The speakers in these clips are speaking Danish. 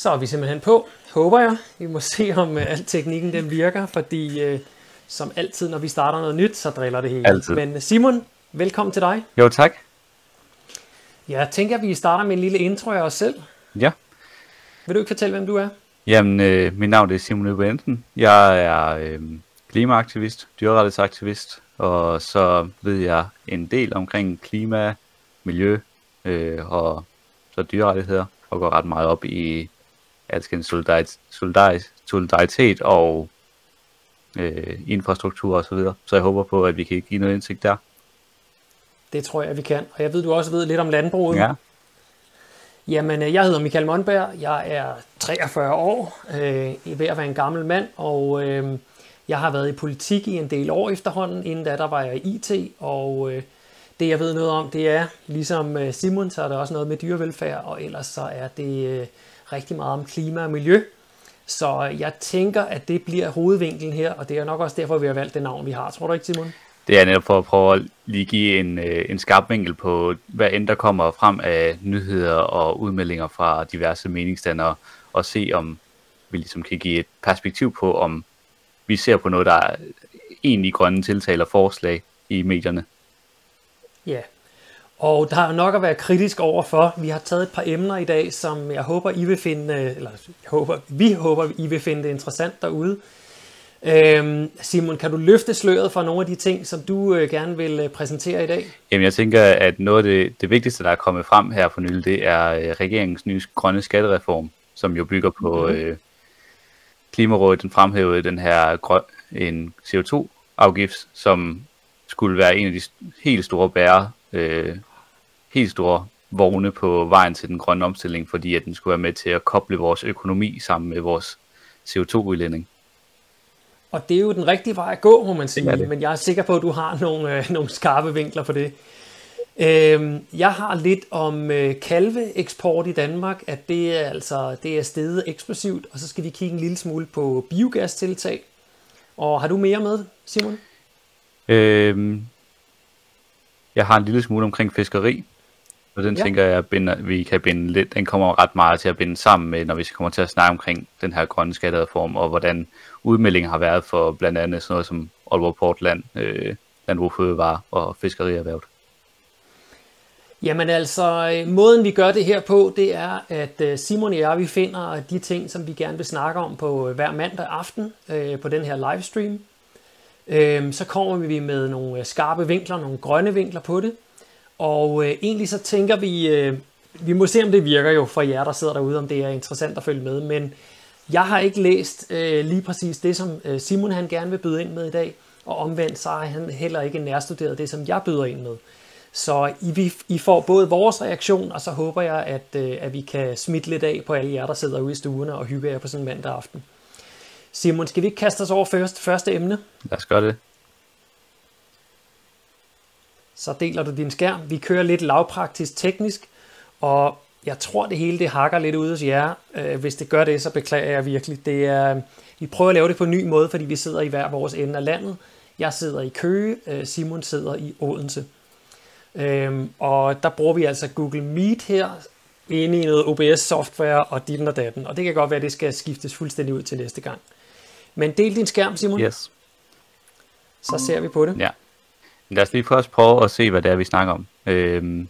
Så er vi simpelthen på, håber jeg. Vi må se, om uh, al teknikken den virker, fordi uh, som altid, når vi starter noget nyt, så driller det hele. Altid. Men Simon, velkommen til dig. Jo, tak. Jeg tænker, at vi starter med en lille intro af os selv. Ja. Vil du ikke fortælle, hvem du er? Jamen, øh, mit navn er Simon Øbensen. Jeg er øh, klimaaktivist, dyrrettighedsaktivist, og så ved jeg en del omkring klima, miljø øh, og så dyrerettigheder, og går ret meget op i alskens solidaritet, solidaritet, solidaritet og øh, infrastruktur og så videre. Så jeg håber på, at vi kan give noget indsigt der. Det tror jeg, vi kan. Og jeg ved, du også ved lidt om landbruget. Ja. Jamen, øh, jeg hedder Michael Monberg. Jeg er 43 år, øh, ved at være en gammel mand, og øh, jeg har været i politik i en del år efterhånden. Inden da, der var jeg i IT, og øh, det jeg ved noget om, det er, ligesom øh, Simon, så er der også noget med dyrevelfærd, og ellers så er det øh, rigtig meget om klima og miljø. Så jeg tænker, at det bliver hovedvinklen her, og det er nok også derfor, vi har valgt det navn, vi har. Tror du ikke, Simon? Det er netop for at prøve at lige give en, øh, en skarp vinkel på, hvad end der kommer frem af nyheder og udmeldinger fra diverse meningsdannere, og se om vi ligesom kan give et perspektiv på, om vi ser på noget, der er egentlig grønne tiltaler forslag i medierne. Ja, og der er nok at være kritisk overfor. Vi har taget et par emner i dag, som jeg håber, I vil finde, eller jeg håber, vi håber, I vil finde det interessant derude. Øhm, Simon, kan du løfte sløret for nogle af de ting, som du øh, gerne vil øh, præsentere i dag? Jamen, jeg tænker, at noget af det, det vigtigste, der er kommet frem her for nylig, det er øh, regeringens nye grønne skattereform, som jo bygger på mm-hmm. øh, Klimarådet, den fremhævede den her grøn, en CO2-afgift, som skulle være en af de helt store bære, øh, helt store vogne på vejen til den grønne omstilling, fordi at den skulle være med til at koble vores økonomi sammen med vores CO2-udlænding. Og det er jo den rigtige vej at gå, må man sige, det. men jeg er sikker på, at du har nogle, øh, nogle skarpe vinkler på det. Øhm, jeg har lidt om øh, kalveeksport i Danmark, at det er altså det er stedet eksplosivt, og så skal vi kigge en lille smule på biogastiltag. Og har du mere med, Simon? Øhm, jeg har en lille smule omkring fiskeri, og den ja. tænker jeg, binder, vi kan binde lidt, den kommer ret meget til at binde sammen med, når vi kommer til at snakke omkring den her grønne skattereform, og hvordan udmeldingen har været for blandt andet sådan noget som Aalborg Portland, øh, Landbrug Fødevare og Fiskerierhvervet. Jamen altså, øh, måden vi gør det her på, det er, at øh, Simon og jeg, vi finder de ting, som vi gerne vil snakke om på øh, hver mandag aften på den her livestream. Øhm, så kommer vi med nogle skarpe vinkler, nogle grønne vinkler på det. Og øh, egentlig så tænker vi, øh, vi må se om det virker jo for jer, der sidder derude, om det er interessant at følge med. Men jeg har ikke læst øh, lige præcis det, som Simon han gerne vil byde ind med i dag. Og omvendt så har han heller ikke nærstuderet det, som jeg byder ind med. Så I, vi, I får både vores reaktion, og så håber jeg, at, øh, at vi kan smitte lidt af på alle jer, der sidder ude i stuerne og hygger jer på sådan en mandag aften. Simon, skal vi ikke kaste os over først, første emne? Lad os gøre det. Så deler du din skærm. Vi kører lidt lavpraktisk teknisk, og jeg tror, det hele det hakker lidt ud hos jer. Øh, hvis det gør det, så beklager jeg virkelig. Det er, vi prøver at lave det på en ny måde, fordi vi sidder i hver vores ende af landet. Jeg sidder i Køge, øh, Simon sidder i Odense. Øhm, og der bruger vi altså Google Meet her, inde i noget OBS-software og dit og datten. Og det kan godt være, at det skal skiftes fuldstændig ud til næste gang. Men del din skærm, Simon. Yes. Så ser vi på det. Ja. Lad os lige først prøve at se, hvad det er, vi snakker om. Øhm,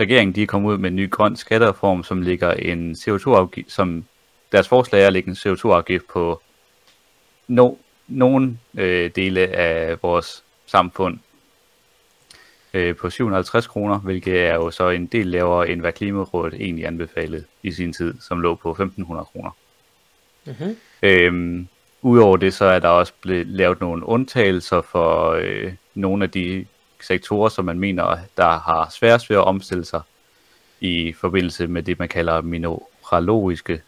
regeringen de er kommet ud med en ny grøn skattereform, som ligger en CO2-afgift, som deres forslag er at lægge en CO2-afgift på no, nogle øh, dele af vores samfund, øh, på 750 kroner, hvilket er jo så en del lavere end hvad Klimarådet egentlig anbefalede i sin tid, som lå på 1500 kroner. Mm-hmm. Øhm, Udover det, så er der også blevet lavet nogle undtagelser for øh, nogle af de sektorer, som man mener, der har sværest ved at omstille sig i forbindelse med det, man kalder mineralogiske,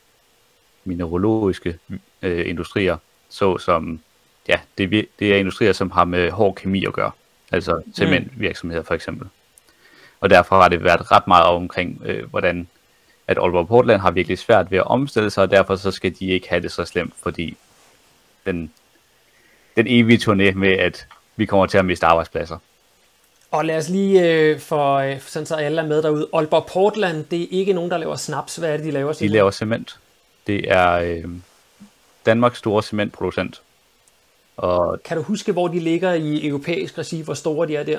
mineralogiske øh, industrier, såsom, ja, det, det er industrier, som har med hård kemi at gøre altså cementvirksomheder for eksempel. Og derfor har det været ret meget omkring, øh, hvordan at Aalborg Portland har virkelig svært ved at omstille sig, og derfor så skal de ikke have det så slemt, fordi den, den evige turné med, at vi kommer til at miste arbejdspladser. Og lad os lige, øh, for, øh, sådan så alle er med derude, Aalborg Portland, det er ikke nogen, der laver snaps. Hvad er det, de laver? De laver cement. Det er øh, Danmarks store cementproducent. Og kan du huske, hvor de ligger i europæisk regi, hvor store de er der?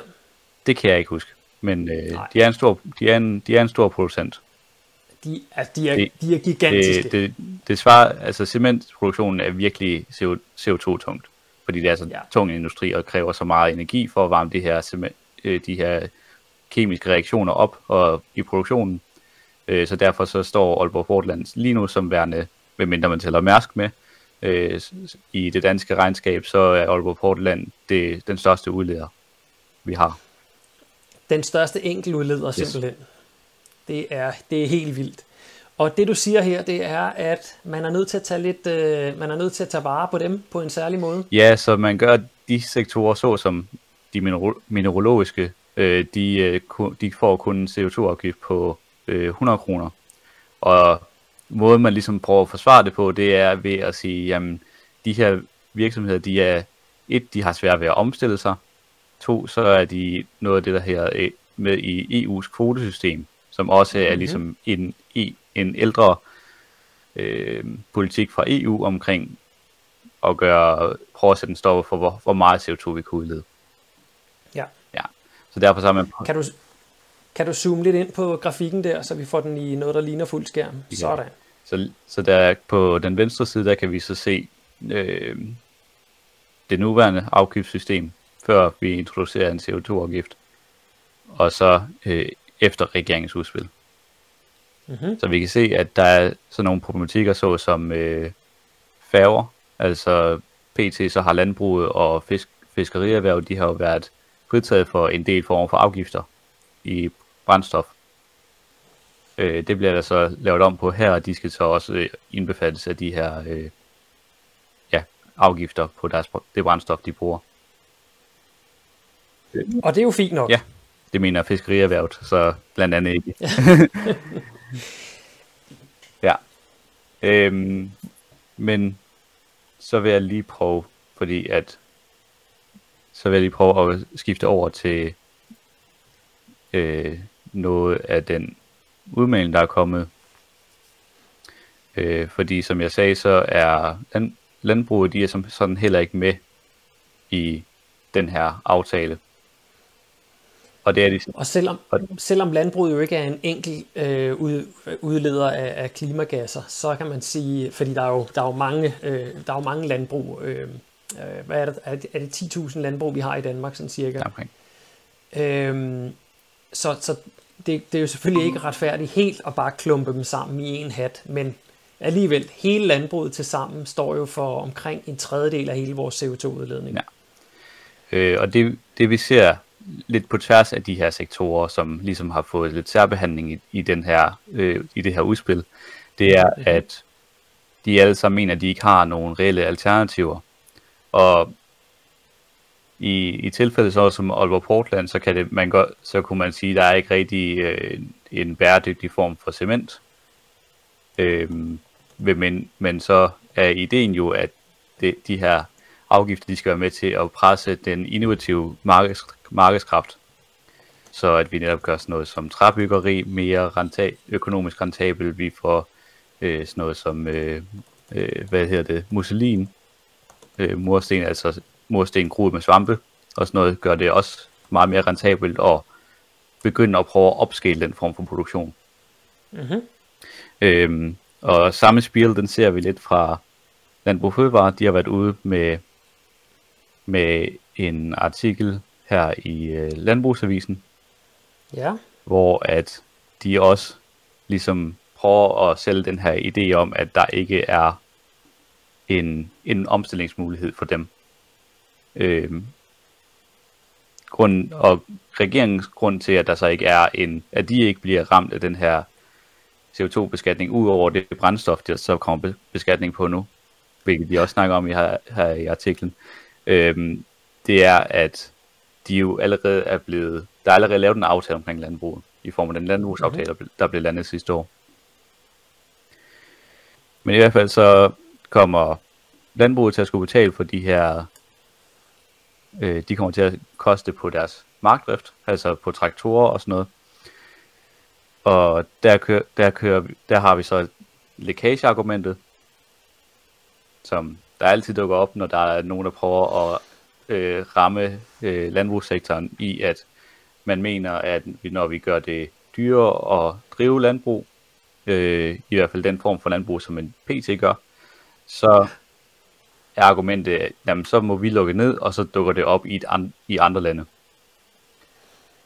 Det kan jeg ikke huske, men øh, de, er en stor, de, er en, de er en stor producent. De, altså, de, er, det, de er gigantiske. Det, det, det svarer, altså cementproduktionen er virkelig CO2-tungt, fordi det er så ja. tung industri og kræver så meget energi for at varme de her, øh, de her kemiske reaktioner op og i produktionen. Øh, så derfor så står Aalborg Portland lige nu som værende, medmindre man tæller Mærsk med, øh, i det danske regnskab, så er Aalborg Portland det, den største udleder, vi har. Den største enkeltudleder simpelthen. Yes. Det er, det er helt vildt. Og det du siger her, det er, at man er nødt til at tage lidt, øh, man er nødt til at tage vare på dem på en særlig måde. Ja, så man gør de sektorer, så som de mineralogiske, øh, de, øh, de får kun en CO2-afgift på øh, 100 kroner. Og måden man ligesom prøver at forsvare det på, det er ved at sige, jamen de her virksomheder, de er, et, de har svært ved at omstille sig, to, så er de noget af det, der her øh, med i EU's kvotesystem, som også er mhm. ligesom en, en ældre øh, politik fra EU omkring at gøre, prøve at sætte en stopper for, hvor, hvor meget CO2 vi kan udlede. Ja. ja. Så derfor så er man... Kan du, kan du zoome lidt ind på grafikken der, så vi får den i noget, der ligner fuld skærm? Ja. Sådan. Så, så der på den venstre side, der kan vi så se øh, det nuværende afgiftssystem, før vi introducerer en CO2-afgift, og så øh, efter regeringens udspil. Mm-hmm. Så vi kan se, at der er sådan nogle problematikker, så som øh, færger, altså PT, så har landbruget og fisk, fiskerierhverv, de har jo været fritaget for en del former for afgifter i brændstof. Øh, det bliver der så lavet om på her, og de skal så også øh, indbefattes af de her øh, ja, afgifter på deres, det brændstof, de bruger. Og det er jo fint nok. Ja, det mener fiskerierhvervet, så blandt andet ikke. ja. Øhm, men så vil jeg lige prøve, fordi at så vil jeg lige prøve at skifte over til øh, noget af den udmelding, der er kommet. Øh, fordi som jeg sagde, så er land, landbruget, de er som sådan heller ikke med i den her aftale. Og, det er de, og selvom, selvom landbruget jo ikke er en enkelt øh, ud, udleder af, af klimagasser, så kan man sige, fordi der er jo, der er jo, mange, øh, der er jo mange landbrug, øh, øh hvad er det, er det, er det 10.000 landbrug, vi har i Danmark, sådan cirka. Okay. Øhm, så så det, det er jo selvfølgelig ikke retfærdigt helt at bare klumpe dem sammen i en hat, men alligevel, hele landbruget til sammen står jo for omkring en tredjedel af hele vores CO2-udledning. Ja. Øh, og det, det vi ser lidt på tværs af de her sektorer, som ligesom har fået lidt særbehandling i, i, den her, øh, i det her udspil, det er, mhm. at de alle sammen mener, at de ikke har nogen reelle alternativer. Og i, i tilfældet så som Aalborg Portland, så, kan det, man godt, så kunne man sige, at der er ikke rigtig øh, en bæredygtig form for cement. Øh, men, men så er ideen jo, at det, de her afgifter, de skal være med til at presse den innovative markeds, markedskraft, så at vi netop gør sådan noget som træbyggeri mere renta- økonomisk rentabel. Vi får øh, sådan noget som, øh, øh, hvad hedder det, musselin, øh, mursten, altså mursten gruet med svampe, og sådan noget gør det også meget mere rentabelt at begynde at prøve at opskale den form for produktion. Mm-hmm. Øhm, og samme spil, den ser vi lidt fra Landbrug Fødevare. De har været ude med, med en artikel her i øh, Landbrugsavisen, ja. hvor at de også ligesom prøver at sælge den her idé om, at der ikke er en, en omstillingsmulighed for dem. Øhm, grund, og regeringens grund til, at der så ikke er en, at de ikke bliver ramt af den her CO2-beskatning, ud over det brændstof, der så kommer beskatning på nu, hvilket vi også snakker om i her, her i artiklen, øhm, det er, at de jo allerede er blevet, der er allerede lavet en aftale omkring landbruget, i form af den landbrugsaftale, mm-hmm. der blev landet sidste år. Men i hvert fald så kommer landbruget til at skulle betale for de her, øh, de kommer til at koste på deres markdrift, altså på traktorer og sådan noget. Og der, kører, der, kører, der har vi så lækageargumentet, som der altid dukker op, når der er nogen, der prøver at øh, ramme øh, landbrugssektoren i, at man mener, at når vi gør det dyrere at drive landbrug, øh, i hvert fald den form for landbrug, som en PT gør, så er argumentet, jamen så må vi lukke ned, og så dukker det op i, et an, i andre lande.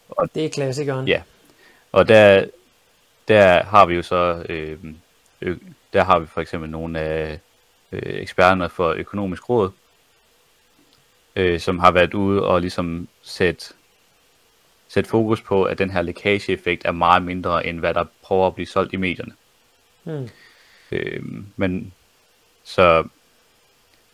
Og, det er klassikeren. Ja, og der, der har vi jo så, øh, øh, der har vi for eksempel nogle af øh, eksperterne for økonomisk råd, øh, som har været ude og ligesom sætte sætte fokus på, at den her lækageeffekt er meget mindre, end hvad der prøver at blive solgt i medierne. Mm. Øh, men så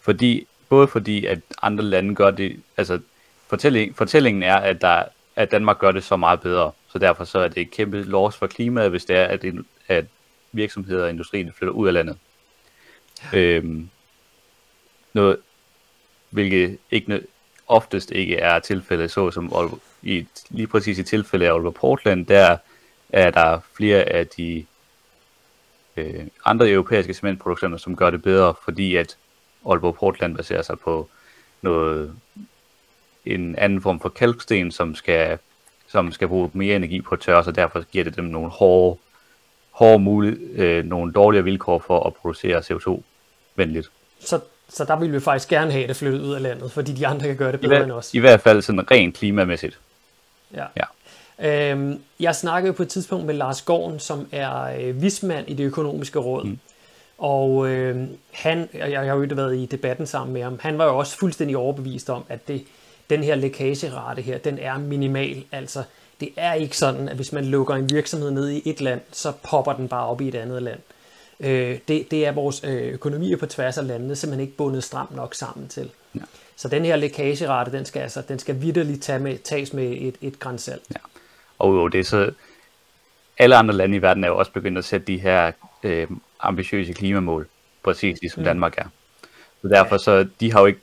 fordi, både fordi, at andre lande gør det, altså fortælling, fortællingen er, at, der, at Danmark gør det så meget bedre, så derfor så er det et kæmpe loss for klimaet, hvis det er, at, at virksomheder og industrien flytter ud af landet. Ja. Øhm, noget, hvilket ikke oftest ikke er tilfældet, så som i, lige præcis i tilfælde af Aalborg Portland, der er der flere af de øh, andre europæiske cementproducenter, som gør det bedre, fordi at Aalborg Portland baserer sig på noget, en anden form for kalksten, som skal, som skal bruge mere energi på at tørre, så derfor giver det dem nogle hårde, hårde mulighed, øh, nogle dårligere vilkår for at producere CO2-venligt. Så, så der vil vi faktisk gerne have det flyttet ud af landet, fordi de andre kan gøre det bedre I end os. I hvert fald sådan rent klimamæssigt. Ja. ja. Øhm, jeg snakkede på et tidspunkt med Lars Gården, som er øh, vismand i det økonomiske råd. Mm. Og øh, han, jeg, jeg har jo ikke været i debatten sammen med ham, han var jo også fuldstændig overbevist om, at det, den her lækagerate her, den er minimal. Altså, det er ikke sådan, at hvis man lukker en virksomhed ned i et land, så popper den bare op i et andet land. Øh, det, det er vores øh, økonomier på tværs af landene simpelthen ikke bundet stramt nok sammen til. Ja. Så den her lækagerate, den skal, altså, den skal vidderligt tage med, tages med et, et grænsalt. Ja. Og jo, det så... Alle andre lande i verden er jo også begyndt at sætte de her øh, ambitiøse klimamål, præcis ligesom mm. Danmark er. Så derfor så, de har jo ikke...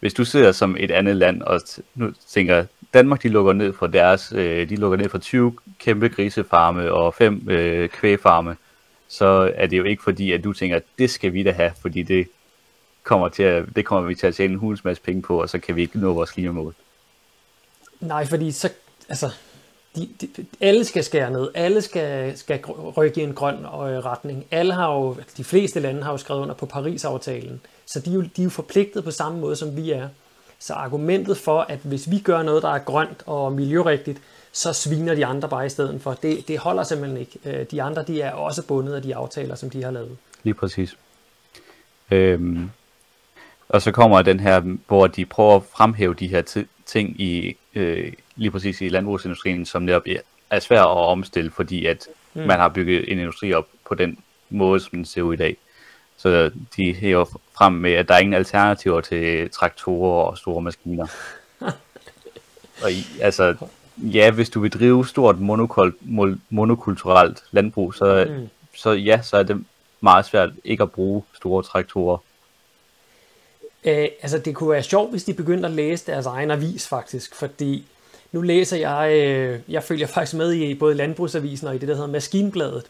Hvis du sidder som et andet land og nu tænker, Danmark de lukker ned for deres, øh, de lukker ned for 20 kæmpe grisefarme og fem øh, kvægfarme, så er det jo ikke fordi, at du tænker, det skal vi da have, fordi det kommer, til at, det kommer vi til at tjene en hulens masse penge på, og så kan vi ikke nå vores klimamål. Nej, fordi så, altså, de, de, alle skal skære ned, alle skal, skal rykke i en grøn øh, retning. Alle har jo, altså, de fleste lande har jo skrevet under på Paris-aftalen, så de er, jo, de er jo forpligtet på samme måde, som vi er. Så argumentet for, at hvis vi gør noget, der er grønt og miljørigtigt, så sviner de andre bare i stedet for. Det, det holder simpelthen ikke. Øh, de andre de er også bundet af de aftaler, som de har lavet. Lige præcis. Øhm, og så kommer den her, hvor de prøver at fremhæve de her ting i øh, lige præcis i landbrugsindustrien, som netop er svært at omstille, fordi at mm. man har bygget en industri op på den måde, som den ser ud i dag. Så de hæver frem med, at der er ingen alternativer til traktorer og store maskiner. og i, altså, ja, hvis du vil drive stort monokul- monokulturelt landbrug, så, mm. så ja, så er det meget svært ikke at bruge store traktorer. Øh, altså det kunne være sjovt, hvis de begyndte at læse deres egen avis faktisk, fordi nu læser jeg, øh, jeg følger faktisk med i både Landbrugsavisen og i det, der hedder Maskinbladet.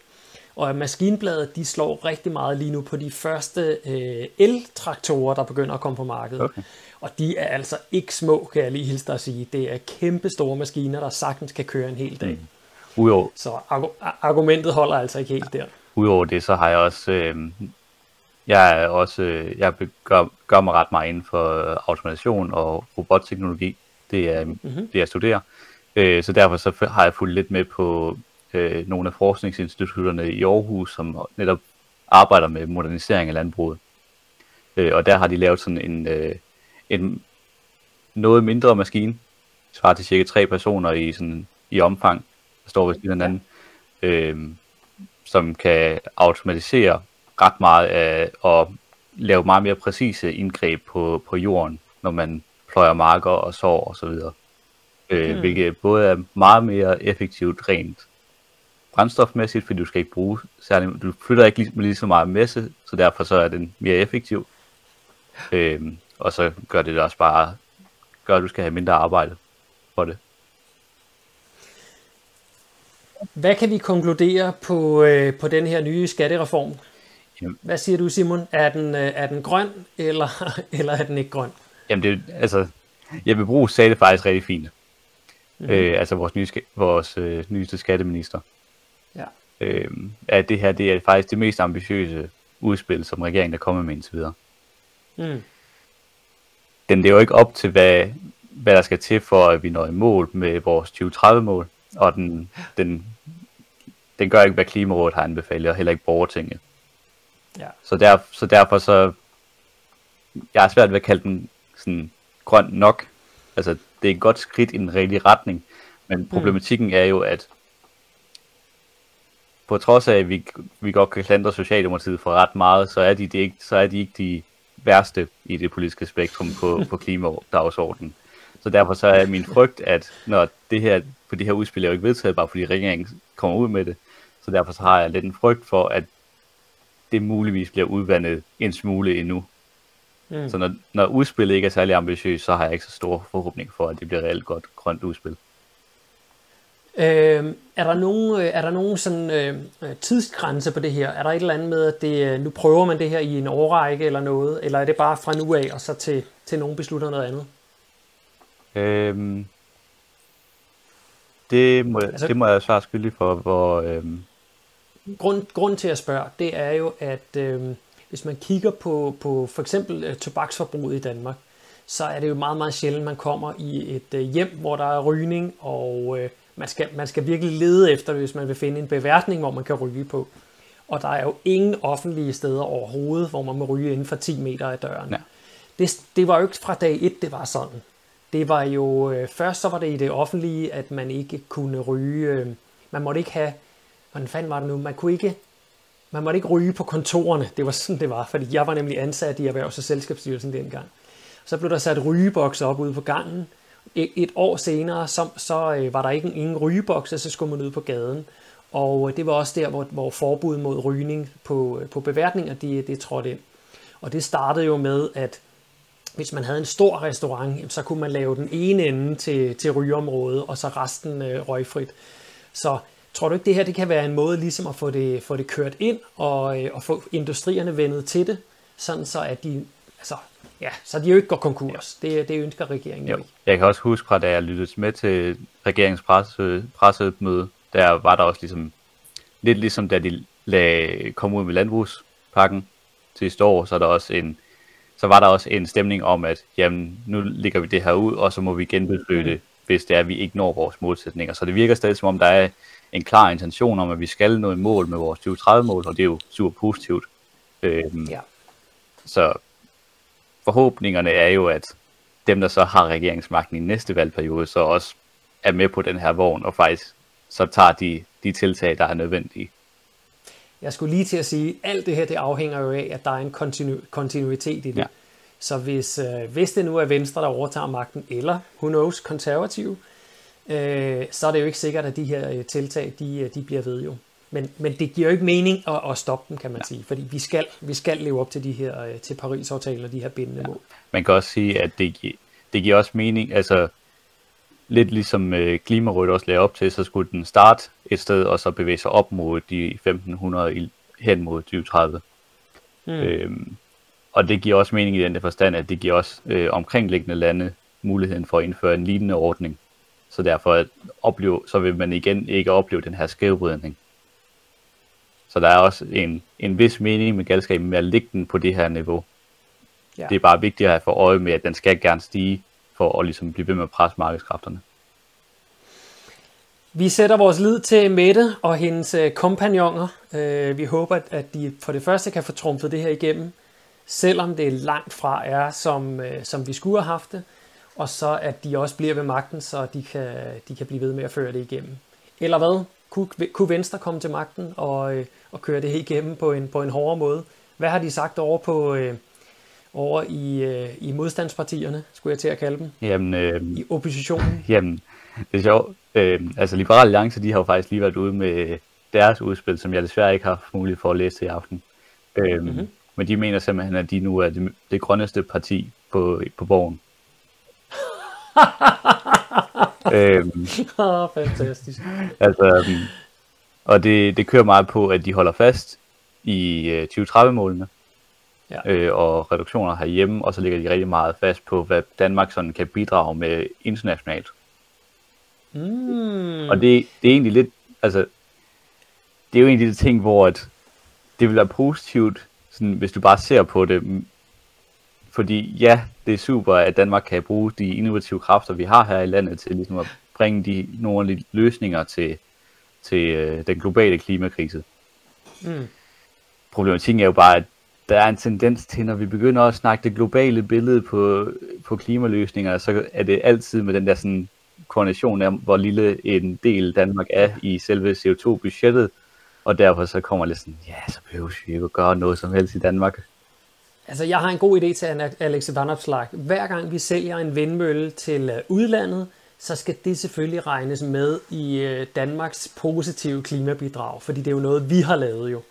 Og Maskinbladet, de slår rigtig meget lige nu på de første øh, el-traktorer, der begynder at komme på markedet. Okay. Og de er altså ikke små, kan jeg lige hilse dig at sige. Det er kæmpe store maskiner, der sagtens kan køre en hel dag. Mm. Udover. Så argumentet holder altså ikke helt der. Udover det, så har jeg også øh, jeg er også, øh, jeg gør, gør mig ret meget inden for øh, automation og robotteknologi. Det er mm-hmm. det, jeg studerer. Øh, så derfor så har jeg fulgt lidt med på øh, nogle af forskningsinstitutterne i Aarhus, som netop arbejder med modernisering af landbruget. Øh, og der har de lavet sådan en, øh, en noget mindre maskine, svarer til cirka tre personer i, sådan, i omfang, der står ved siden af øh, som kan automatisere ret meget af at lave meget mere præcise indgreb på, på jorden, når man pløjer marker og sår og så videre. Øh, mm. Hvilket både er meget mere effektivt rent brændstofmæssigt, fordi du skal ikke bruge særlig, du flytter ikke lige, lige så meget masse, så derfor så er den mere effektiv. Øh, og så gør det, også bare, gør at du skal have mindre arbejde for det. Hvad kan vi konkludere på, øh, på den her nye skattereform? Jamen. Hvad siger du, Simon? Er den, øh, er den grøn, eller, eller er den ikke grøn? Jamen, det, altså, Jeppe Brugs sagde det faktisk rigtig fint. Mm-hmm. Øh, altså vores, nye, vores øh, nyeste skatteminister. Øh, at det her det er faktisk det mest ambitiøse udspil, som regeringen er kommet med indtil videre. Mm. Den det er jo ikke op til, hvad, hvad der skal til for, at vi når i mål med vores 2030-mål, og den, den, den gør ikke, hvad Klimarådet har anbefalet, og heller ikke borgertinget. Ja. Så, der, så derfor så, jeg er svært ved at kalde den sådan grøn nok. Altså, det er et godt skridt i den rigtige retning, men problematikken er jo, at på trods af, at vi, vi godt kan klandre Socialdemokratiet for ret meget, så er de, det ikke, så er de ikke de værste i det politiske spektrum på, på klimadagsordenen. Så derfor så er min frygt, at når det her, på det her udspil er jo ikke vedtaget, bare fordi regeringen kommer ud med det, så derfor så har jeg lidt en frygt for, at det muligvis bliver udvandet en smule endnu. Mm. Så når, når udspillet ikke er særlig ambitiøst, så har jeg ikke så store forhåbninger for, at det bliver reelt godt grønt udspil. Øh, er der nogen, er der nogen sådan, øh, øh, tidsgrænse på det her? Er der et eller andet med, at det, øh, nu prøver man det her i en årrække eller noget? Eller er det bare fra nu af, og så til, til nogen beslutter noget andet? Øhm, det, må, Altså- det må jeg svare skyldig for, hvor... Øhm, Grund, grund til at spørge, det er jo, at øh, hvis man kigger på, på for eksempel øh, tobaksforbruget i Danmark, så er det jo meget, meget sjældent, man kommer i et øh, hjem, hvor der er rygning, og øh, man, skal, man skal virkelig lede efter hvis man vil finde en beværtning, hvor man kan ryge på. Og der er jo ingen offentlige steder overhovedet, hvor man må ryge inden for 10 meter af døren. Ja. Det, det var jo ikke fra dag 1, det var sådan. Det var jo, øh, først så var det i det offentlige, at man ikke kunne ryge, øh, man måtte ikke have, hvordan fanden var det nu, man kunne ikke, man måtte ikke ryge på kontorerne, det var sådan det var, fordi jeg var nemlig ansat i Erhvervs- og Selskabsstyrelsen dengang. Så blev der sat rygebokse op ude på gangen. Et, et år senere, så, så øh, var der ikke ingen rygebokse, så skulle man ud på gaden. Og øh, det var også der, hvor, hvor forbud mod rygning på, øh, på beværtninger, det, det trådte ind. Og det startede jo med, at hvis man havde en stor restaurant, så kunne man lave den ene ende til, til rygeområdet, og så resten øh, røgfrit. Så tror du ikke, det her det kan være en måde ligesom at få det, få det kørt ind, og, øh, og få industrierne vendet til det, sådan så at de, altså, ja, så de jo ikke går konkurs. Det, det ønsker regeringen jo ikke. Jeg kan også huske fra, da jeg lyttede med til regeringens presse, pressemøde, der var der også ligesom, lidt ligesom da de lagde, kom ud med landbrugspakken sidste år, så er der også en, så var der også en stemning om, at jamen, nu ligger vi det her ud, og så må vi genbesøge det, hvis det er, at vi ikke når vores målsætninger. Så det virker stadig som om, der er en klar intention om, at vi skal nå i mål med vores 2030-mål, og det er jo super positivt. Øhm, Ja. Så forhåbningerne er jo, at dem, der så har regeringsmagten i næste valgperiode, så også er med på den her vogn, og faktisk så tager de, de tiltag, der er nødvendige. Jeg skulle lige til at sige, at alt det her det afhænger jo af, at der er en kontinu- kontinuitet i det. Ja. Så hvis, øh, hvis det nu er Venstre, der overtager magten, eller who knows, konservative, øh, så er det jo ikke sikkert, at de her øh, tiltag, de, øh, de bliver ved jo. Men, men det giver jo ikke mening at, at stoppe dem, kan man sige, fordi vi skal, vi skal leve op til de her øh, til Paris-aftalen og de her bindende mål. Man kan også sige, at det, gi- det giver også mening, altså lidt ligesom øh, Klimarådet også lagde op til, så skulle den starte et sted, og så bevæge sig op mod de 1500 i, hen mod 2030. Mm. Øhm, og det giver også mening i den der forstand, at det giver også øh, omkringliggende lande muligheden for at indføre en lignende ordning. Så derfor at opleve, så vil man igen ikke opleve den her skævvridning. Så der er også en, en vis mening med galskaben med at lægge den på det her niveau. Ja. Det er bare vigtigt at have for øje med, at den skal gerne stige, for at ligesom blive ved med at presse markedskræfterne. Vi sætter vores lid til Mette og hendes øh, kompagnoner. Øh, vi håber, at- at de for det første kan få trumfet det her igennem, selvom det langt fra er, som, øh, som vi skulle have haft det, og så at de også bliver ved magten, så de kan, de kan blive ved med at føre det igennem. Eller hvad? Kunne, kunne Venstre komme til magten og, og køre det her igennem på en, på en hårdere måde? Hvad har de sagt over, på, øh, over i, øh, i modstandspartierne, skulle jeg til at kalde dem, Jamen, øh, i oppositionen? Jamen, det er sjovt. Øh, altså, Liberal Alliance, de har jo faktisk lige været ude med deres udspil, som jeg desværre ikke har haft mulighed for at læse i aften. Øh, Mhm. mm-hmm. Men de mener simpelthen, at de nu er det, det grønneste parti på, på borgen. øhm, Ah, fantastisk. altså, øhm, Og det, det kører meget på, at de holder fast i øh, 2030-målene Ja. øh, og reduktioner herhjemme, og så ligger de rigtig meget fast på, hvad Danmark sådan kan bidrage med internationalt. Mm. Og det, det er egentlig lidt, altså, det er jo en af de ting, hvor at det vil være positivt, sådan, hvis du bare ser på det. Fordi ja, det er super, at Danmark kan bruge de innovative kræfter, vi har her i landet, til ligesom at bringe de, nogle af de løsninger til, til øh, den globale klimakrise. Mm. Problematikken er jo bare, at der er en tendens til, når vi begynder at snakke det globale billede på, på klimaløsninger, så er det altid med den der sådan koordination af, hvor lille en del Danmark er i selve CO2-budgettet, og derfor så kommer det sådan, ja, så behøver vi ikke at gøre noget som helst i Danmark. Altså, jeg har en god idé til Alex Vanopslag. Hver gang vi sælger en vindmølle til øh, udlandet, så skal det selvfølgelig regnes med i øh, Danmarks positive klimabidrag, fordi det er jo noget, vi har lavet jo.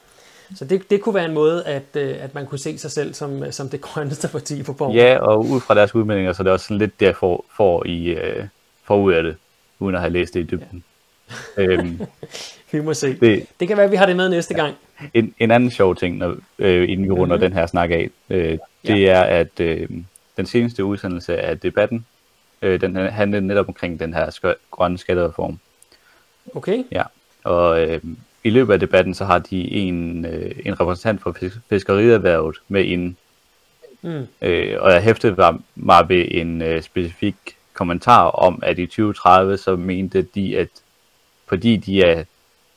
Så det, det kunne være en måde, at, øh, at man kunne se sig selv som, som det grønneste parti på borgen. Ja, og ud fra deres udmeldinger, så er det også lidt der for, for i øh, for ud af det, uden at have læst det i dybden. Ja. øhm, vi må se. Det, det kan være, at vi har det med næste gang. En, en anden sjov ting, når, øh, inden vi runder mm-hmm. den her snak af, øh, det ja. er, at øh, den seneste udsendelse af debatten, øh, den handlede netop omkring den her sk- grønne skattereform. Okay. Ja, og øh, i løbet af debatten, så har de en, øh, en repræsentant for fisk- fiskerierhvervet med ind. Mm. Øh, og jeg hæftede mig ved en øh, specifik kommentar om, at i 2030, så mente de, at fordi de er,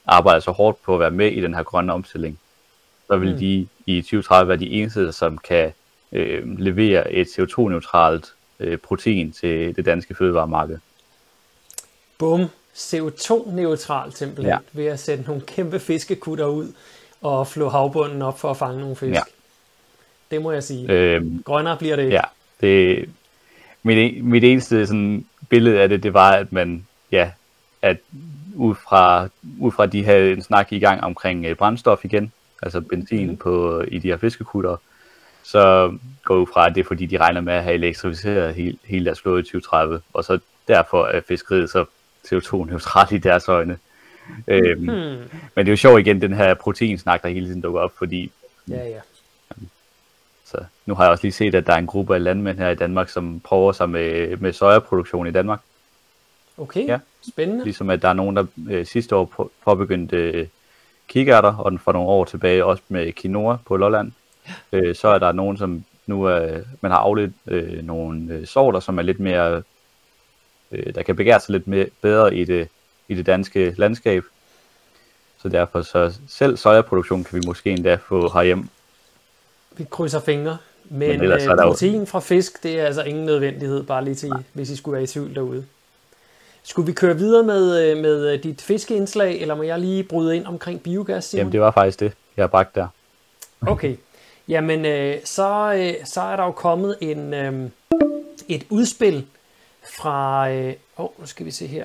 arbejder så hårdt på at være med i den her grønne omstilling, så vil mm. de i 2030 være de eneste, som kan øh, levere et CO2-neutralt øh, protein til det danske fødevaremarked. Bum. CO2-neutralt simpelthen, ja. ved at sætte nogle kæmpe fiskekutter ud og flå havbunden op for at fange nogle fisk. Ja. Det må jeg sige. Øhm, Grønnere bliver det ikke. Ja, det, mit, mit eneste sådan, billede af det, det var, at man, ja, at ud fra, ud fra de havde en snak i gang omkring uh, brændstof igen, altså benzin mm. på, i de her fiskekutter, så går ud fra, at det er fordi, de regner med at have elektrificeret hele, hele deres flåde i 2030, og så derfor er fiskeriet så CO2-neutralt i deres øjne. Øhm, hmm. Men det er jo sjovt igen, den her proteinsnak, der hele tiden dukker op, fordi ja, ja. Så nu har jeg også lige set, at der er en gruppe af landmænd her i Danmark, som prøver sig med, med sojaproduktion i Danmark. Okay, ja. spændende. Ligesom at der er nogen, der øh, sidste år påbegyndte øh, kikærter, og den for nogle år tilbage også med quinoa på Lolland. Øh, så er der nogen, som nu er, man har afledt øh, nogle øh, sorter, som er lidt mere, øh, der kan begære sig lidt mere, bedre i det, i det danske landskab. Så derfor så selv sojaproduktion kan vi måske endda få herhjemme vi krydser fingre. Men, Men øh, protein fra fisk, det er altså ingen nødvendighed, bare lige til, Nej. hvis I skulle være i tvivl derude. Skulle vi køre videre med, øh, med øh, dit fiskeindslag, eller må jeg lige bryde ind omkring biogas, Simon? Jamen, det var faktisk det, jeg har bragt der. Okay. Jamen, øh, så, øh, så er der jo kommet en, øh, et udspil fra... Øh, oh, nu skal vi se her.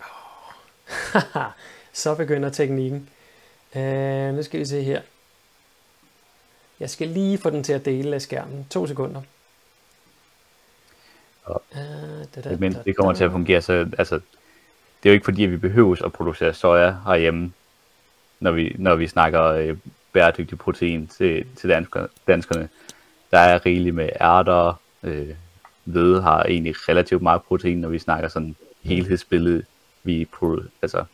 Oh. så begynder teknikken. Øh, nu skal vi se her. Jeg skal lige få den til at dele af skærmen. To sekunder. Og, uh, da, da, men det kommer til at fungere, så altså, det er jo ikke fordi, at vi behøver at producere soja herhjemme, når vi, når vi snakker øh, bæredygtig protein til, til danskerne. Der er rigeligt med ærter, øh, hvede har egentlig relativt meget protein, når vi snakker sådan helhedsbillede. Vi altså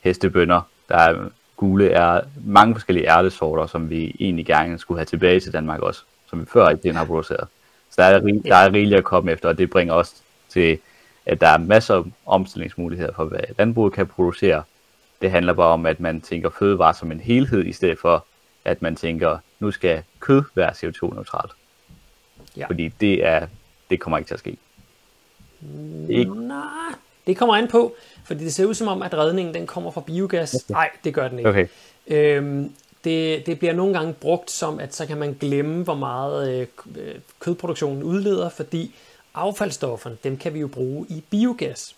hestebønder, der er gule er mange forskellige ærtesorter, som vi egentlig gerne skulle have tilbage til Danmark også, som vi før ikke har produceret. Så der er, der er rigeligt at komme efter, og det bringer os til, at der er masser af omstillingsmuligheder for, hvad landbruget kan producere. Det handler bare om, at man tænker fødevare som en helhed, i stedet for, at man tænker, nu skal kød være CO2-neutralt. Ja. Fordi det, er, det kommer ikke til at ske. Ikke? Nej, det kommer an på, fordi det ser ud som om, at redningen den kommer fra biogas. Nej, det gør den ikke. Okay. Øhm, det, det bliver nogle gange brugt som, at så kan man glemme, hvor meget øh, øh, kødproduktionen udleder, fordi affaldsstofferne, dem kan vi jo bruge i biogas.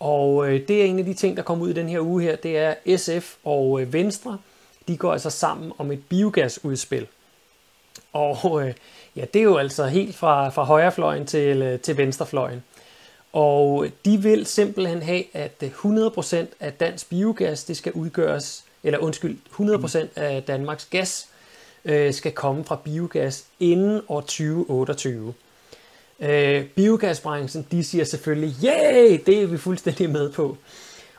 Og øh, det er en af de ting, der kommer ud i den her uge her, det er SF og øh, Venstre, de går altså sammen om et biogasudspil. Og øh, ja, det er jo altså helt fra, fra højrefløjen til, øh, til venstrefløjen. Og de vil simpelthen have, at 100% af dansk biogas, det skal udgøres, eller undskyld, 100% af Danmarks gas øh, skal komme fra biogas inden år 2028. Øh, biogasbranchen, de siger selvfølgelig, yeah, det er vi fuldstændig med på.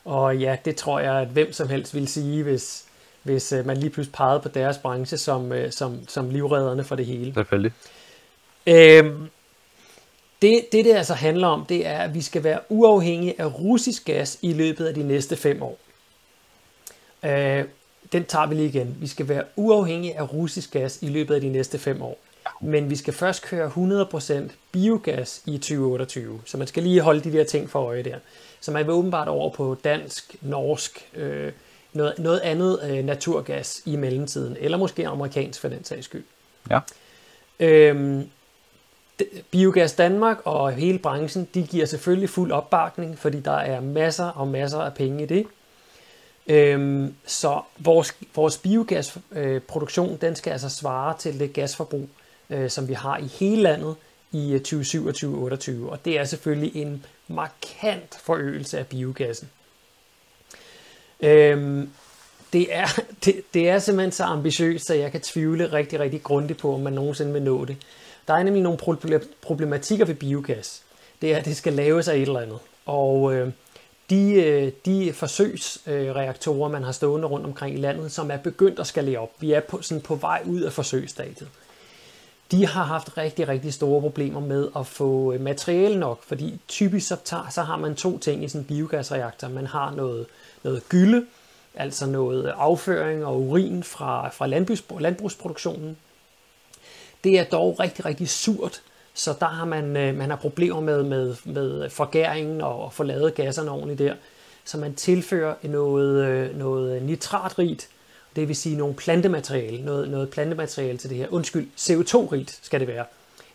Og ja, det tror jeg, at hvem som helst vil sige, hvis, hvis øh, man lige pludselig pegede på deres branche som, øh, som, som livredderne for det hele. Selvfølgelig. Øhm, det, det, det altså handler om, det er, at vi skal være uafhængige af russisk gas i løbet af de næste fem år. Øh, den tager vi lige igen. Vi skal være uafhængige af russisk gas i løbet af de næste fem år. Men vi skal først køre 100% biogas i 2028. Så man skal lige holde de der ting for øje der. Så man vil åbenbart over på dansk, norsk, øh, noget, noget andet øh, naturgas i mellemtiden. Eller måske amerikansk for den sags skyld. Ja. Øhm, Biogas Danmark og hele branchen, de giver selvfølgelig fuld opbakning, fordi der er masser og masser af penge i det. Øhm, så vores, vores biogasproduktion, den skal altså svare til det gasforbrug, øh, som vi har i hele landet i øh, 2027-2028. Og det er selvfølgelig en markant forøgelse af biogassen. Øhm, det, er, det, det er simpelthen så ambitiøst, så jeg kan tvivle rigtig, rigtig grundigt på, om man nogensinde vil nå det. Der er nemlig nogle problematikker ved biogas. Det er, at det skal laves af et eller andet. Og øh, de, øh, de forsøgsreaktorer, man har stående rundt omkring i landet, som er begyndt at skalere op, vi er på, sådan på vej ud af forsøgsstadiet, de har haft rigtig, rigtig store problemer med at få øh, materiale nok, fordi typisk så, tager, så har man to ting i sådan en biogasreaktor. Man har noget, noget gylde, altså noget afføring og urin fra, fra landbrugs, landbrugsproduktionen, det er dog rigtig, rigtig surt, så der har man, øh, man har problemer med, med, med forgæringen og at få lavet gasserne ordentligt der. Så man tilfører noget, øh, noget nitratrigt, det vil sige nogle plantemateriale, noget, noget plantemateriale til det her. Undskyld, CO2-rigt skal det være.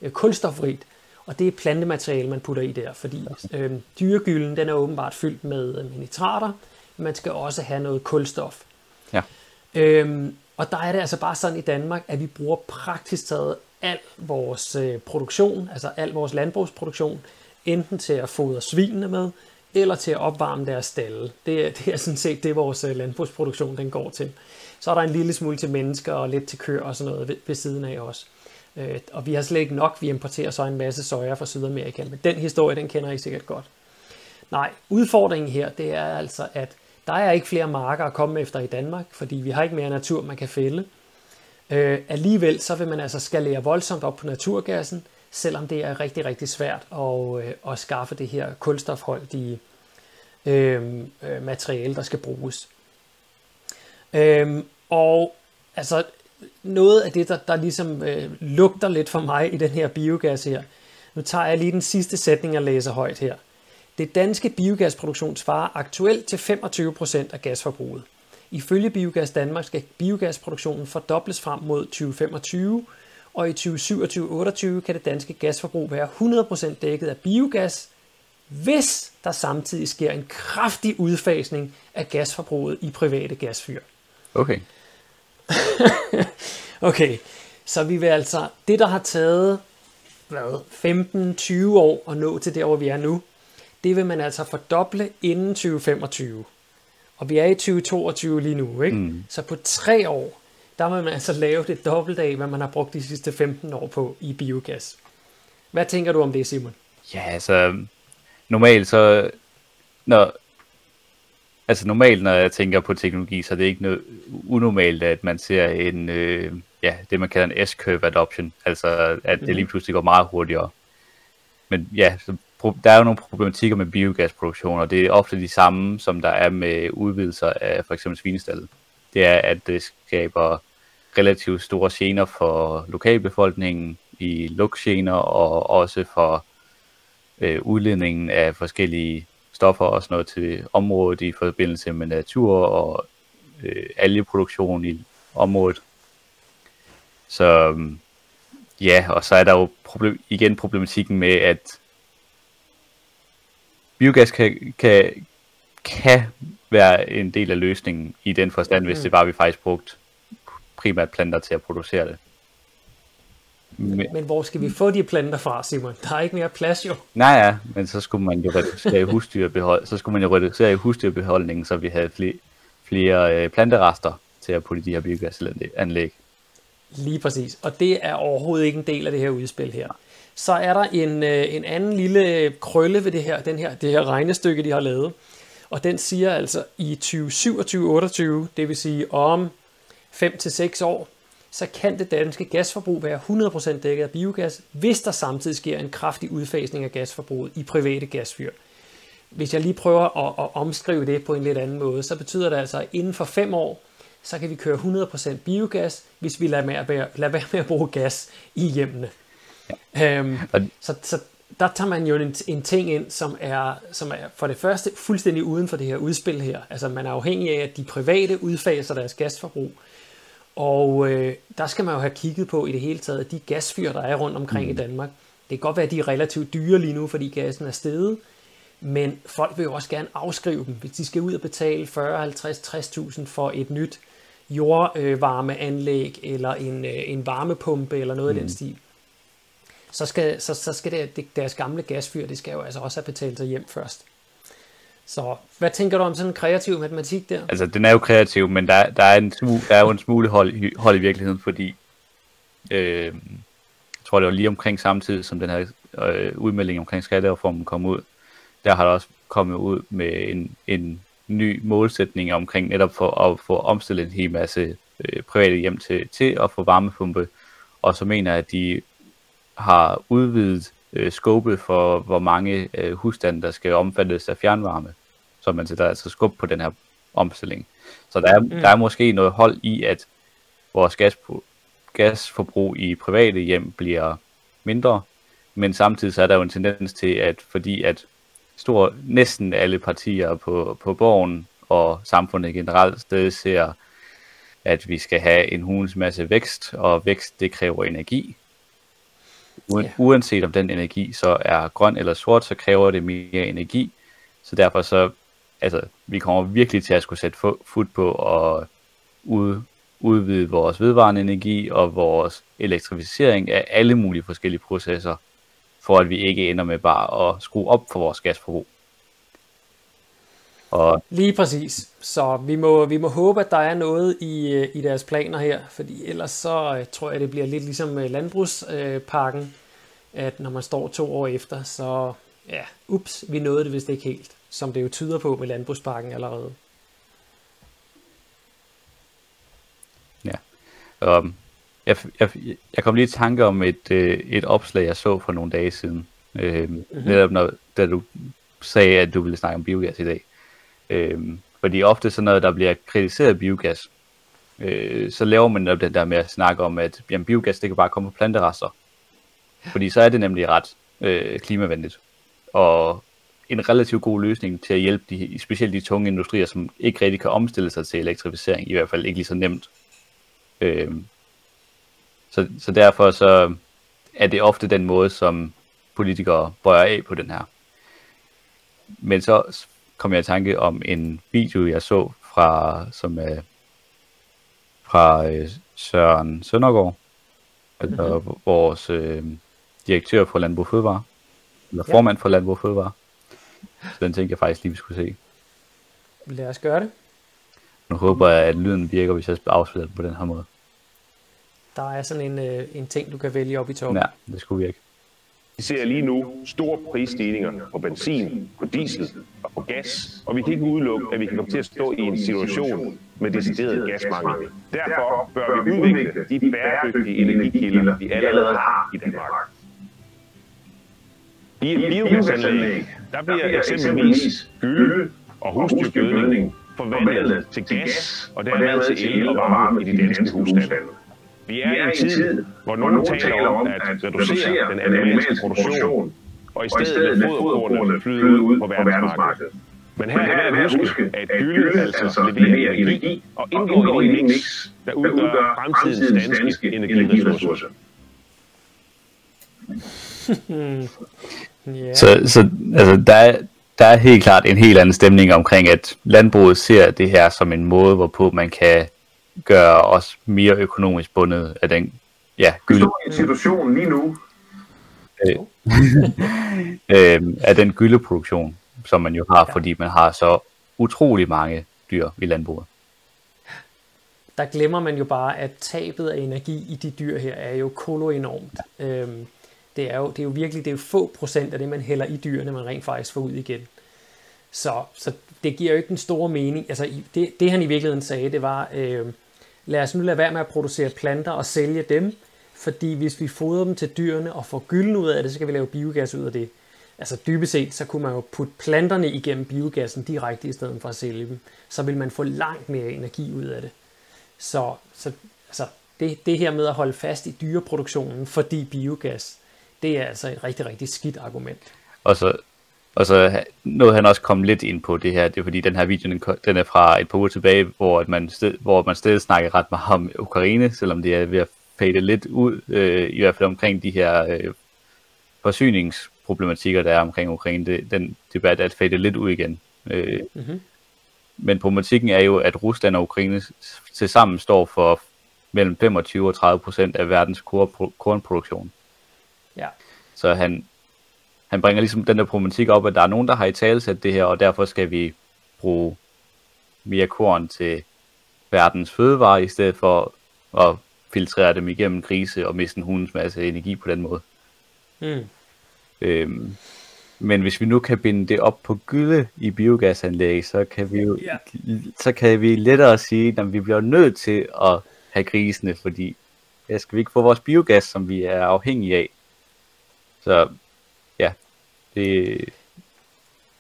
Øh, kulstofrigt. Og det er plantemateriale, man putter i der, fordi øh, dyregylden den er åbenbart fyldt med, med nitrater. Man skal også have noget kulstof. Ja. Øhm, og der er det altså bare sådan i Danmark, at vi bruger praktisk taget al vores øh, produktion, altså al vores landbrugsproduktion, enten til at fodre svinene med, eller til at opvarme deres stalle. Det, det er sådan set det, vores øh, landbrugsproduktion den går til. Så er der en lille smule til mennesker og lidt til køer og sådan noget ved, ved siden af os. Øh, og vi har slet ikke nok, vi importerer så en masse soja fra Sydamerika, men den historie, den kender I sikkert godt. Nej, udfordringen her, det er altså, at der er ikke flere marker at komme efter i Danmark, fordi vi har ikke mere natur, man kan fælde. Øh, alligevel så vil man altså skalere voldsomt op på naturgassen, selvom det er rigtig, rigtig svært at, øh, at skaffe det her kulstofholdige øh, øh materiale, der skal bruges. Øhm, og altså noget af det, der, der ligesom øh, lugter lidt for mig i den her biogas her, nu tager jeg lige den sidste sætning og læser højt her. Det danske biogasproduktion svarer aktuelt til 25% af gasforbruget. Ifølge Biogas Danmark skal biogasproduktionen fordobles frem mod 2025, og i 2027-28 kan det danske gasforbrug være 100% dækket af biogas, hvis der samtidig sker en kraftig udfasning af gasforbruget i private gasfyr. Okay. okay, så vi vil altså, det der har taget hvad, 15-20 år at nå til der, hvor vi er nu, det vil man altså fordoble inden 2025. Og vi er i 2022 lige nu, ikke? Mm. Så på tre år, der vil man altså lave det dobbelt af, hvad man har brugt de sidste 15 år på i biogas. Hvad tænker du om det, Simon? Ja, altså, normalt så, når, altså normalt, når jeg tænker på teknologi, så er det ikke noget unormalt, at man ser en, øh, ja, det man kalder en S-curve adoption, altså at det mm. lige pludselig går meget hurtigere. Men ja, så der er jo nogle problematikker med biogasproduktion, og det er ofte de samme, som der er med udvidelser af for eksempel svinestallet. Det er, at det skaber relativt store gener for lokalbefolkningen i lugtgener, og også for øh, udledningen af forskellige stoffer og sådan noget til området i forbindelse med natur og øh, algeproduktion i området. Så ja, og så er der jo problem, igen problematikken med, at biogas kan, kan, kan være en del af løsningen i den forstand, hvis mm. det bare vi faktisk brugt primært planter til at producere det. Men, men hvor skal vi få de planter fra, Simon? Der er ikke mere plads jo. Nej, ja, men så skulle man jo reducere i husdyrbehold, så skulle man jo reducere i husdyrbeholdningen, så vi havde flere, flere øh, planterester til at putte de her biogasanlæg. Lige præcis, og det er overhovedet ikke en del af det her udspil her. Så er der en, øh, en anden lille krølle ved det her, den her, det her regnestykke, de har lavet. Og den siger altså i 2027-28, det vil sige om 5-6 år, så kan det danske gasforbrug være 100% dækket af biogas, hvis der samtidig sker en kraftig udfasning af gasforbruget i private gasfyr. Hvis jeg lige prøver at, at omskrive det på en lidt anden måde, så betyder det altså, at inden for 5 år, så kan vi køre 100% biogas, hvis vi lader, med at, lader være med at bruge gas i hjemmene. Ja. Øhm, så, så der tager man jo en, en ting ind, som er, som er for det første fuldstændig uden for det her udspil her. Altså man er afhængig af, at de private udfaser deres gasforbrug. Og øh, der skal man jo have kigget på i det hele taget, de gasfyr, der er rundt omkring mm. i Danmark. Det kan godt være, at de er relativt dyre lige nu, fordi gassen er steget. Men folk vil jo også gerne afskrive dem. Hvis de skal ud og betale 40, 50, 60.000 for et nyt jordvarmeanlæg eller en, øh, en varmepumpe eller noget mm. af den stil, så skal, så, så skal det, det, deres gamle gasfyr, det skal jo altså også have betalt sig hjem først. Så hvad tænker du om sådan en kreativ matematik der? Altså, den er jo kreativ, men der, der, er, en smule, der er jo en smule hold, hold i virkeligheden, fordi øh, jeg tror, det var lige omkring samtidig, som den her øh, udmelding omkring skattereformen kom ud, der har der også kommet ud med en, en ny målsætning omkring netop for at få omstillet en hel masse øh, private hjem til, til at få varmepumpe, og så mener at de har udvidet øh, scope for, hvor mange øh, husstande, der skal omfattes af fjernvarme. Så man sætter altså skub på den her omstilling. Så der er, mm. der er måske noget hold i, at vores gas, gasforbrug i private hjem bliver mindre, men samtidig så er der jo en tendens til, at fordi at stor, næsten alle partier på, på borgen og samfundet generelt stadig ser, at vi skal have en hulens masse vækst, og vækst det kræver energi, ja. uanset om den energi så er grøn eller sort, så kræver det mere energi. Så derfor så, altså, vi kommer virkelig til at skulle sætte fod på og ud, udvide vores vedvarende energi og vores elektrificering af alle mulige forskellige processer, for at vi ikke ender med bare at skrue op for vores gasforbrug. Og... Lige præcis. Så vi må, vi må håbe, at der er noget i, øh, i deres planer her, fordi ellers så uh, tror jeg, det bliver lidt ligesom uh, landbrugspakken, at når man står to år efter, så ja, ups, vi nåede det vist ikke helt, som det jo tyder på med landbrugspakken allerede. Ja. Um, jeg, jeg, jeg kom lige i tanke om et, et opslag, jeg så for nogle dage siden. Øh, mm-hmm. Netop når, da du sagde, at du ville snakke om biogas i dag. Øh, fordi ofte sådan noget, der bliver kritiseret biogas, øh, så laver man netop den der med at snakke om, at jamen, biogas det kan bare komme på planterester. Fordi så er det nemlig ret øh, klimavenligt. Og en relativt god løsning til at hjælpe de, specielt de tunge industrier, som ikke rigtig kan omstille sig til elektrificering, i hvert fald ikke lige så nemt. Øh, så, så derfor så er det ofte den måde, som politikere bøjer af på den her. Men så kom jeg i tanke om en video, jeg så fra, som er fra øh, Søren Søndergaard, altså mm-hmm. vores øh, direktør for Landbrug Fødevare, eller ja. formand for Landbrug Fødevare. Så den tænkte jeg faktisk lige, vi skulle se. Lad os gøre det. Nu håber jeg, at lyden virker, hvis jeg afspiller på den her måde. Der er sådan en, øh, en ting, du kan vælge op i toppen. Ja, det skulle virke. Vi ser lige nu store prisstigninger på benzin, på diesel og på gas, og vi kan ikke udelukke, at vi kan komme til at stå i en situation med decideret gasmangel. Derfor bør vi udvikle de bæredygtige energikilder, vi allerede har i Danmark. I et biogasanlæg, der bliver eksempelvis gylde og husdyrgødning forvandlet til gas og dermed til el og varme i de danske husstande. Vi er i en tid, hvor nogen taler om at reducere den animalske produktion, og i stedet lade foderkornene flyde ud på verdensmarkedet. Men her er det at huske, at gylde altså, altså leverer energi og indgår i en mix, der udgør fremtidens danske energiressourcer. yeah. Så, så altså, der, er, der er helt klart en helt anden stemning omkring, at landbruget ser det her som en måde, hvorpå man kan gøre os mere økonomisk bundet af den ja, Vi gylle, står i en situation lige nu, øh, af den gylleproduktion, som man jo har, Ja. ja. fordi man har så utrolig mange dyr i landbruget. der glemmer man jo bare, at tabet af energi i de dyr her er jo kolo enormt. Øhm, det, er jo, det er jo virkelig det er jo få procent af det, man hælder i dyrene, man rent faktisk får ud igen. Så, så det giver jo ikke den store mening. Altså, det, det han i virkeligheden sagde, det var, øh, lad os nu lade være med at producere planter og sælge dem, fordi hvis vi fodrer dem til dyrene og får gylden ud af det, så kan vi lave biogas ud af det. Altså dybest set, så kunne man jo putte planterne igennem biogassen direkte i stedet for at sælge dem. Så vil man få langt mere energi ud af det. Så, så altså, det, det her med at holde fast i dyreproduktionen, fordi biogas, det er altså et rigtig, rigtig skidt argument. Og så, og så nåede han også komme lidt ind på det her, det er fordi den her video, den, den er fra et par uger tilbage, hvor, man, sted, hvor man stadig snakker ret meget om Ukraine, selvom det er ved at fade lidt ud, øh, i hvert fald omkring de her øh, forsyningsproblematikker, der er omkring Ukraine. Det, den debat er at fade lidt ud igen. Øh, Mhm. Men problematikken er jo, at Rusland og Ukraine til sammen står for mellem 25 og 30 procent af verdens kornproduktion. Ja. Så han, han bringer ligesom den der problematik op, at der er nogen, der har i talesat det her, og derfor skal vi bruge mere korn til verdens fødevarer, i stedet for at filtrere dem igennem grise og miste en hundens masse energi på den måde. Mm. Øhm, men hvis vi nu kan binde det op på gylde i biogasanlæg, så kan vi jo Ja. så kan vi lettere sige, at vi bliver nødt til at have grisene, fordi ja, skal vi ikke få vores biogas, som vi er afhængige af. Så det,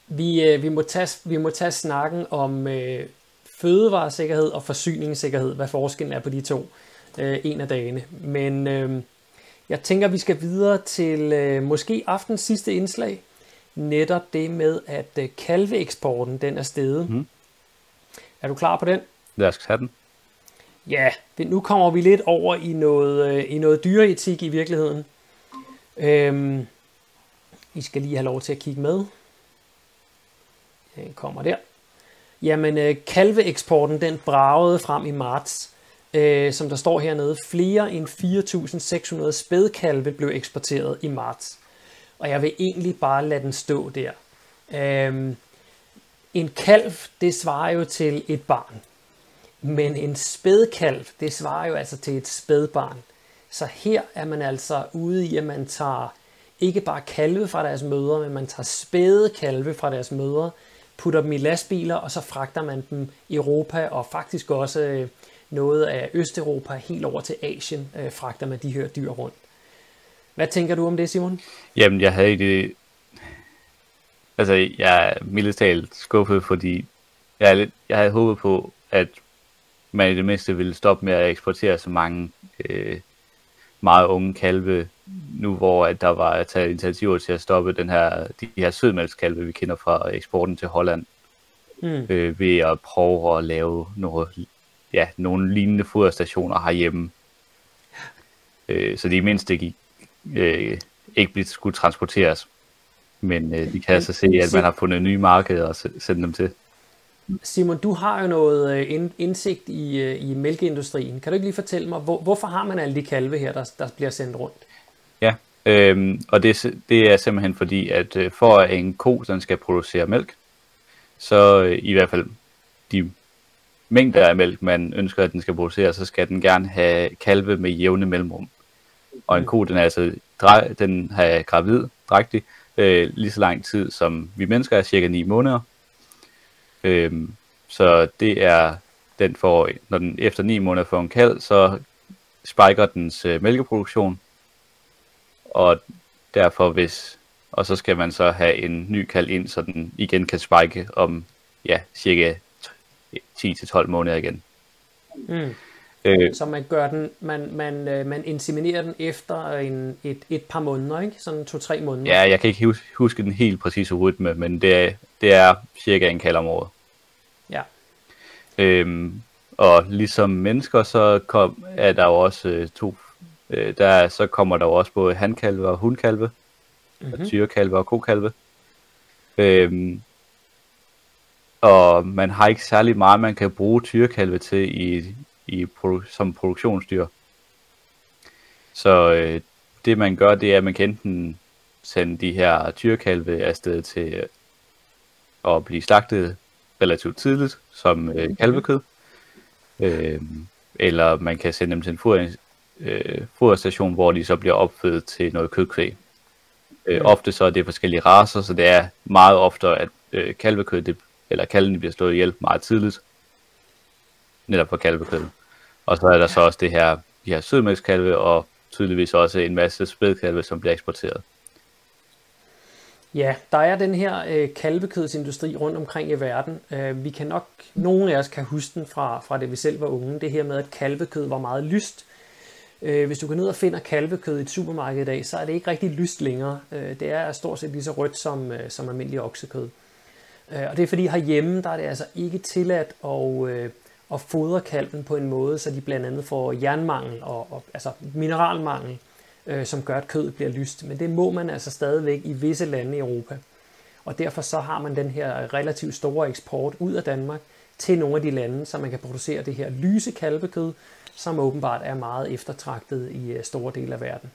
Vi, øh, vi, må tage, vi må tage snakken om øh, fødevaresikkerhed og forsyningssikkerhed, hvad forskellen er på de to øh, en af dagene. Men øh, jeg tænker, vi skal videre til øh, måske aftens sidste indslag. Netop det med, at øh, kalveeksporten den er steget. Mhm. Er du klar på den? lad os have den. Ja, det, nu kommer vi lidt over i noget, øh, i noget dyreetik i virkeligheden. Øhm, i skal lige have lov til at kigge med. Den kommer der. Jamen, øh, kalveeksporten den bragede frem i marts. Øh, som der står hernede, flere end 4.600 spædkalve blev eksporteret i marts. Og jeg vil egentlig bare lade den stå der. Øhm, en kalv, det svarer jo til et barn. Men en spædkalv, det svarer jo altså til et spædbarn. Så her er man altså ude i, at man tager ikke bare kalve fra deres mødre, men man tager spæde kalve fra deres mødre, putter dem i lastbiler, og så fragter man dem i Europa, og faktisk også øh, noget af Østeuropa, helt over til Asien, øh, fragter man de her dyr rundt. Hvad tænker du om det, Simon? Jamen, jeg havde det... Altså, jeg er mildest talt skuffet, fordi jeg, er lidt, jeg havde håbet på, at man i det mindste ville stoppe med at eksportere så mange øh, meget unge kalve, nu hvor at der var taget initiativer til at stoppe den her, de her sødmælkskalve, vi kender fra eksporten til Holland, Mm. øh, ved at prøve at lave noget, ja, nogle lignende foderstationer herhjemme. Øh, så de mindst ikke, øh, ikke skulle transporteres. Men øh, de kan altså se, at man har fundet nye markeder at sende dem til. Simon, du har jo noget øh, ind- indsigt i, øh, i mælkeindustrien. Kan du ikke lige fortælle mig, hvor, hvorfor har man alle de kalve her, der, der bliver sendt rundt? Ja, øhm, og det, er det er simpelthen fordi, at øh, for at en ko den skal producere mælk, så i hvert fald de mængder af mælk, man ønsker, at den skal producere, så skal den gerne have kalve med jævne mellemrum. Og en ko, den er altså den er gravid, drægtig, øh, lige så lang tid som vi mennesker er, cirka 9 måneder. Øhm, så det er den får, når den efter 9 måneder får en kalv, så spiker dens øh, mælkeproduktion, og derfor hvis, og så skal man så have en ny kald ind, så den igen kan spike om, ja, cirka 10-12 måneder igen. Mm. Øh, Så man gør den, man, man, øh, man inseminerer den efter en, et, et par måneder, ikke? Sådan to-tre måneder. ja, jeg kan ikke hus- huske den helt præcise rytme, men det det er cirka en kald om året. Øhm, og ligesom mennesker, så kom, er der jo også øh, to, øh, der, så kommer der jo også både hankalve og hundkalve, mm-hmm. og tyrekalve og kokalve. Øhm, og man har ikke særlig meget, man kan bruge tyrekalve til i, i produ- som produktionsdyr. Så øh, det man gør, det er, at man kan enten sende de her tyrkalve afsted til at blive slagtet relativt tidligt som øh, kalvekød. Øh, eller man kan sende dem til en foder, øh, foderstation, hvor de så bliver opfødt til noget kødkvæg. Øh, ofte så er det forskellige raser, så det er meget ofte, at øh, kalvekød, det, eller kalvene bliver slået ihjel meget tidligt. Netop for kalvekød. Og så er der så også det her, de her sødmælkskalve, og tydeligvis også en masse spædkalve, som bliver eksporteret. Ja, der er den her øh, kalvekødsindustri rundt omkring i verden. Øh, vi kan nok, nogle af os kan huske den fra, fra det vi selv var unge, det her med, at kalvekød var meget lyst. Øh, hvis du går ned og finder kalvekød i et supermarked i dag, så er det ikke rigtig lyst længere. Øh, det er stort set lige så rødt som, øh, som almindelig oksekød. Øh, og det er fordi herhjemme, der er det altså ikke tilladt at, øh, at fodre kalven på en måde, så de blandt andet får jernmangel og, og altså mineralmangel øh, Øh, som gør, at kødet bliver lyst. Men det må man altså stadigvæk i visse lande i Europa. Og derfor så har man den her relativt store eksport ud af Danmark til nogle af de lande, så man kan producere det her lyse kalvekød, som åbenbart er meget eftertragtet i øh, store dele af verden.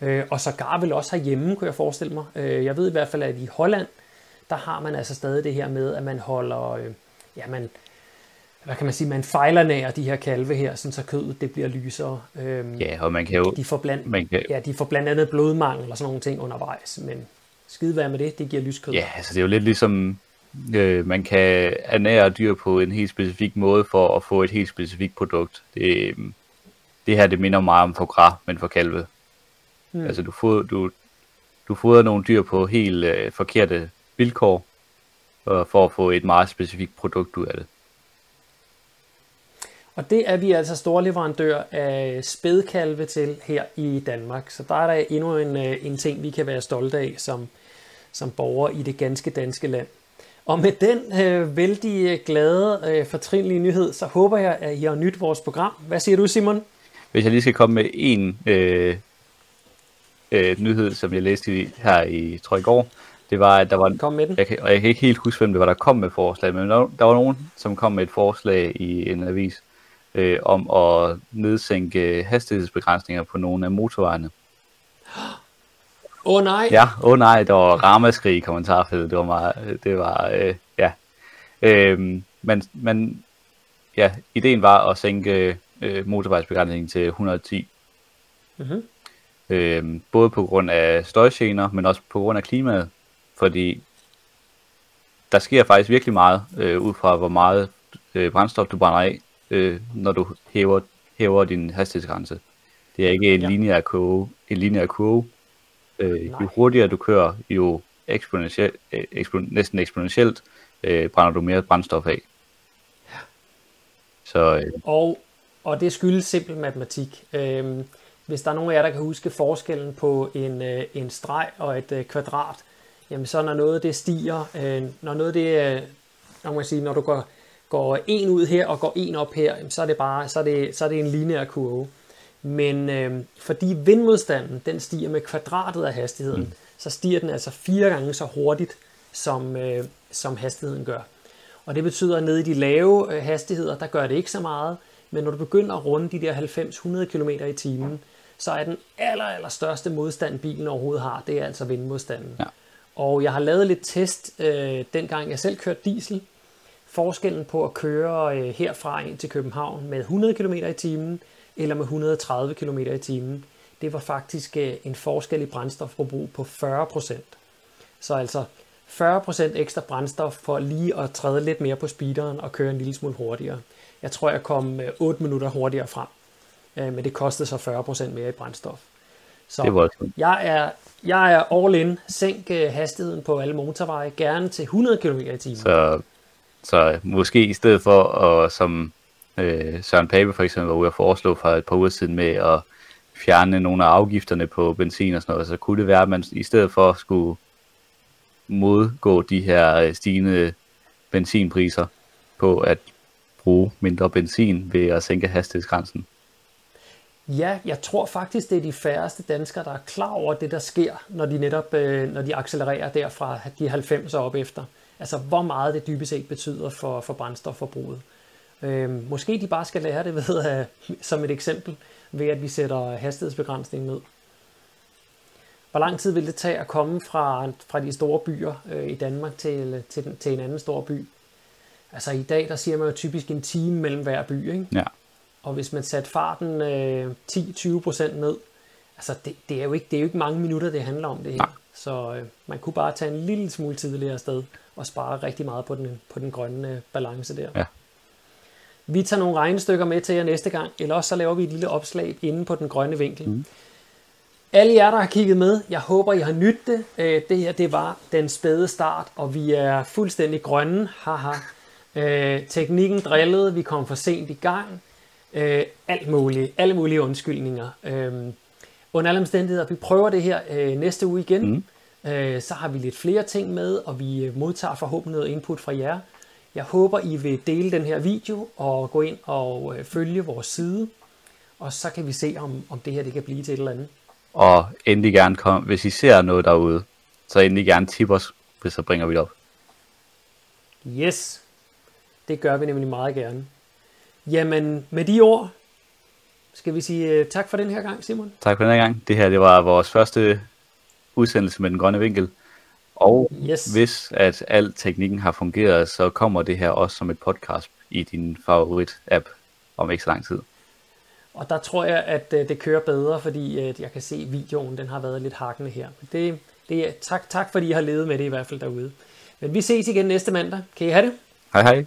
Øh, og så gar vel også herhjemme, kunne jeg forestille mig. Jeg ved i hvert fald, at i Holland, der har man altså stadig det her med, at man holder, ja, man, hvad kan man sige, man fejler nær de her kalve her, sådan så kødet det bliver lysere. Øhm, ja, og man kan jo... De får, bland, man kan, ja, de får blandt andet blodmangel og sådan nogle ting undervejs, men skide være med det, det giver lyskød. Ja, altså det er jo lidt ligesom, øh, man kan ernære dyr på en helt specifik måde for at få et helt specifikt produkt. Det, det her, det minder meget om for gras, men for kalve. Hmm. Altså du, får, du, du fodrer nogle dyr på helt øh, forkerte vilkår, for at få et meget specifikt produkt ud af det. Og det er vi altså store leverandør af spædkalve til her i Danmark. Så der er der endnu en, øh, en ting, vi kan være stolte af som, som borgere i det ganske danske land. Og med den øh, vældig glade, øh, fortrinlige nyhed, så håber jeg, at I har nyt vores program. Hvad siger du, Simon? Hvis jeg lige skal komme med en øh, øh, nyhed, som jeg læste her i, tror i går, det var, at der var... Kom med den. Jeg kan, og jeg kan ikke helt huske, hvem det var, der kom med forslag, men der, der var nogen, som kom med et forslag i en avis, øh, om at nedsænke hastighedsbegrænsninger på nogle af motorvejene. Åh oh, nej. Ja, åh oh, nej, der var ramaskrig i kommentarfeltet. Det var meget, det var, øh, ja. Øh, men, men ja, ideen var at sænke øh, motorvejsbegrænsningen til 110. Mm-hmm. Øh, både på grund af støjgener, men også på grund af klimaet. Fordi der sker faktisk virkelig meget, øh, ud fra hvor meget øh, brændstof du brænder af øh, når du hæver, hæver din hastighedsgrænse. Det er ikke en ja. lineær kurve. En lineær kurve. Øh, jo hurtigere du kører, jo eksponentielt, øh, ekspon, næsten eksponentielt øh, brænder du mere brændstof af. Ja. Så, øh, og, og det skyldes simpel matematik. Øh, hvis der er nogen af jer, der kan huske forskellen på en, øh, en streg og et øh, kvadrat, jamen så når noget det stiger, øh, når noget det, øh, når man sige, når du går går en ud her og går en op her, så er det bare så er det, så er det en lineær kurve. Men øh, fordi vindmodstanden den stiger med kvadratet af hastigheden, mm. så stiger den altså fire gange så hurtigt, som, øh, som hastigheden gør. Og det betyder, at nede i de lave øh, hastigheder, der gør det ikke så meget, men når du begynder at runde de der 90-100 km i timen, så er den aller, aller største modstand, bilen overhovedet har, det er altså vindmodstanden. Ja. Og jeg har lavet lidt test, øh, dengang jeg selv kørte diesel, forskellen på at køre øh, herfra ind til København med 100 km i timen eller med 130 km i timen, det var faktisk øh, en forskel i brændstofforbrug på 40%. Så altså 40% ekstra brændstof for lige at træde lidt mere på speederen og køre en lille smule hurtigere. Jeg tror, jeg kom 8 øh, minutter hurtigere frem, men det kostede så 40% mere i brændstof. Så det var jeg er, jeg er all in. Sænk hastigheden på alle motorveje, gerne til 100 km i timen. Så så måske i stedet for at, som øh, Søren Pape for eksempel var ude at foreslå for et par uger siden med at fjerne nogle af afgifterne på benzin og sådan noget, så kunne det være, at man i stedet for skulle modgå de her øh, stigende benzinpriser på at bruge mindre benzin ved at sænke hastighedsgrænsen. Ja, jeg tror faktisk, det er de færreste danskere, der er klar over det, der sker, når de netop øh, når de accelererer derfra de 90 op efter. Altså, hvor meget det dybest set betyder for, for brændstofforbruget. Øh, måske de bare skal lære det ved at, som et eksempel, ved at vi sætter hastighedsbegrænsningen ned. Hvor lang tid vil det tage at komme fra, fra de store byer øh, i Danmark til, til, til en anden stor by? Altså i dag, der siger man jo typisk en time mellem hver by, ikke? Ja. Og hvis man satte farten øh, 10-20% ned, altså det, det, er jo ikke, det er jo ikke mange minutter, det handler om det her. Nej. Så øh, man kunne bare tage en lille smule tidligere afsted og spare rigtig meget på den, på den grønne øh, balance der. Ja. Vi tager nogle regnestykker med til jer næste gang, eller også så laver vi et lille opslag inde på den grønne vinkel. Mm. Alle jer, der har kigget med, jeg håber, I har nydt det. Øh, det her, det var den spæde start, og vi er fuldstændig grønne. Haha. Øh, teknikken drillede, vi kom for sent i gang. Øh, alt muligt, alle mulige undskyldninger. Øh, under alle omstændigheder, vi prøver det her øh, næste uge igen. Mm. Øh, så har vi lidt flere ting med, og vi øh, modtager forhåbentlig noget input fra jer. Jeg håber, I vil dele den her video og gå ind og øh, følge vores side. Og så kan vi se, om, om det her det kan blive til et eller andet. Og endelig gerne kom, hvis I ser noget derude, så endelig gerne tip os, hvis så bringer vi det op. Yes, det gør vi nemlig meget gerne. Jamen, med de ord, skal vi sige uh, tak for den her gang, Simon. Tak for den her gang. Det her det var vores første udsendelse med den grønne vinkel. Og Yes. hvis at al teknikken har fungeret, så kommer det her også som et podcast i din favorit-app om ikke så lang tid. Og der tror jeg, at uh, det kører bedre, fordi uh, jeg kan se, at videoen den har været lidt hakkende her. Det, det er, tak, tak, fordi I har levet med det i hvert fald derude. Men vi ses igen næste mandag. Kan I have det? Hej hej.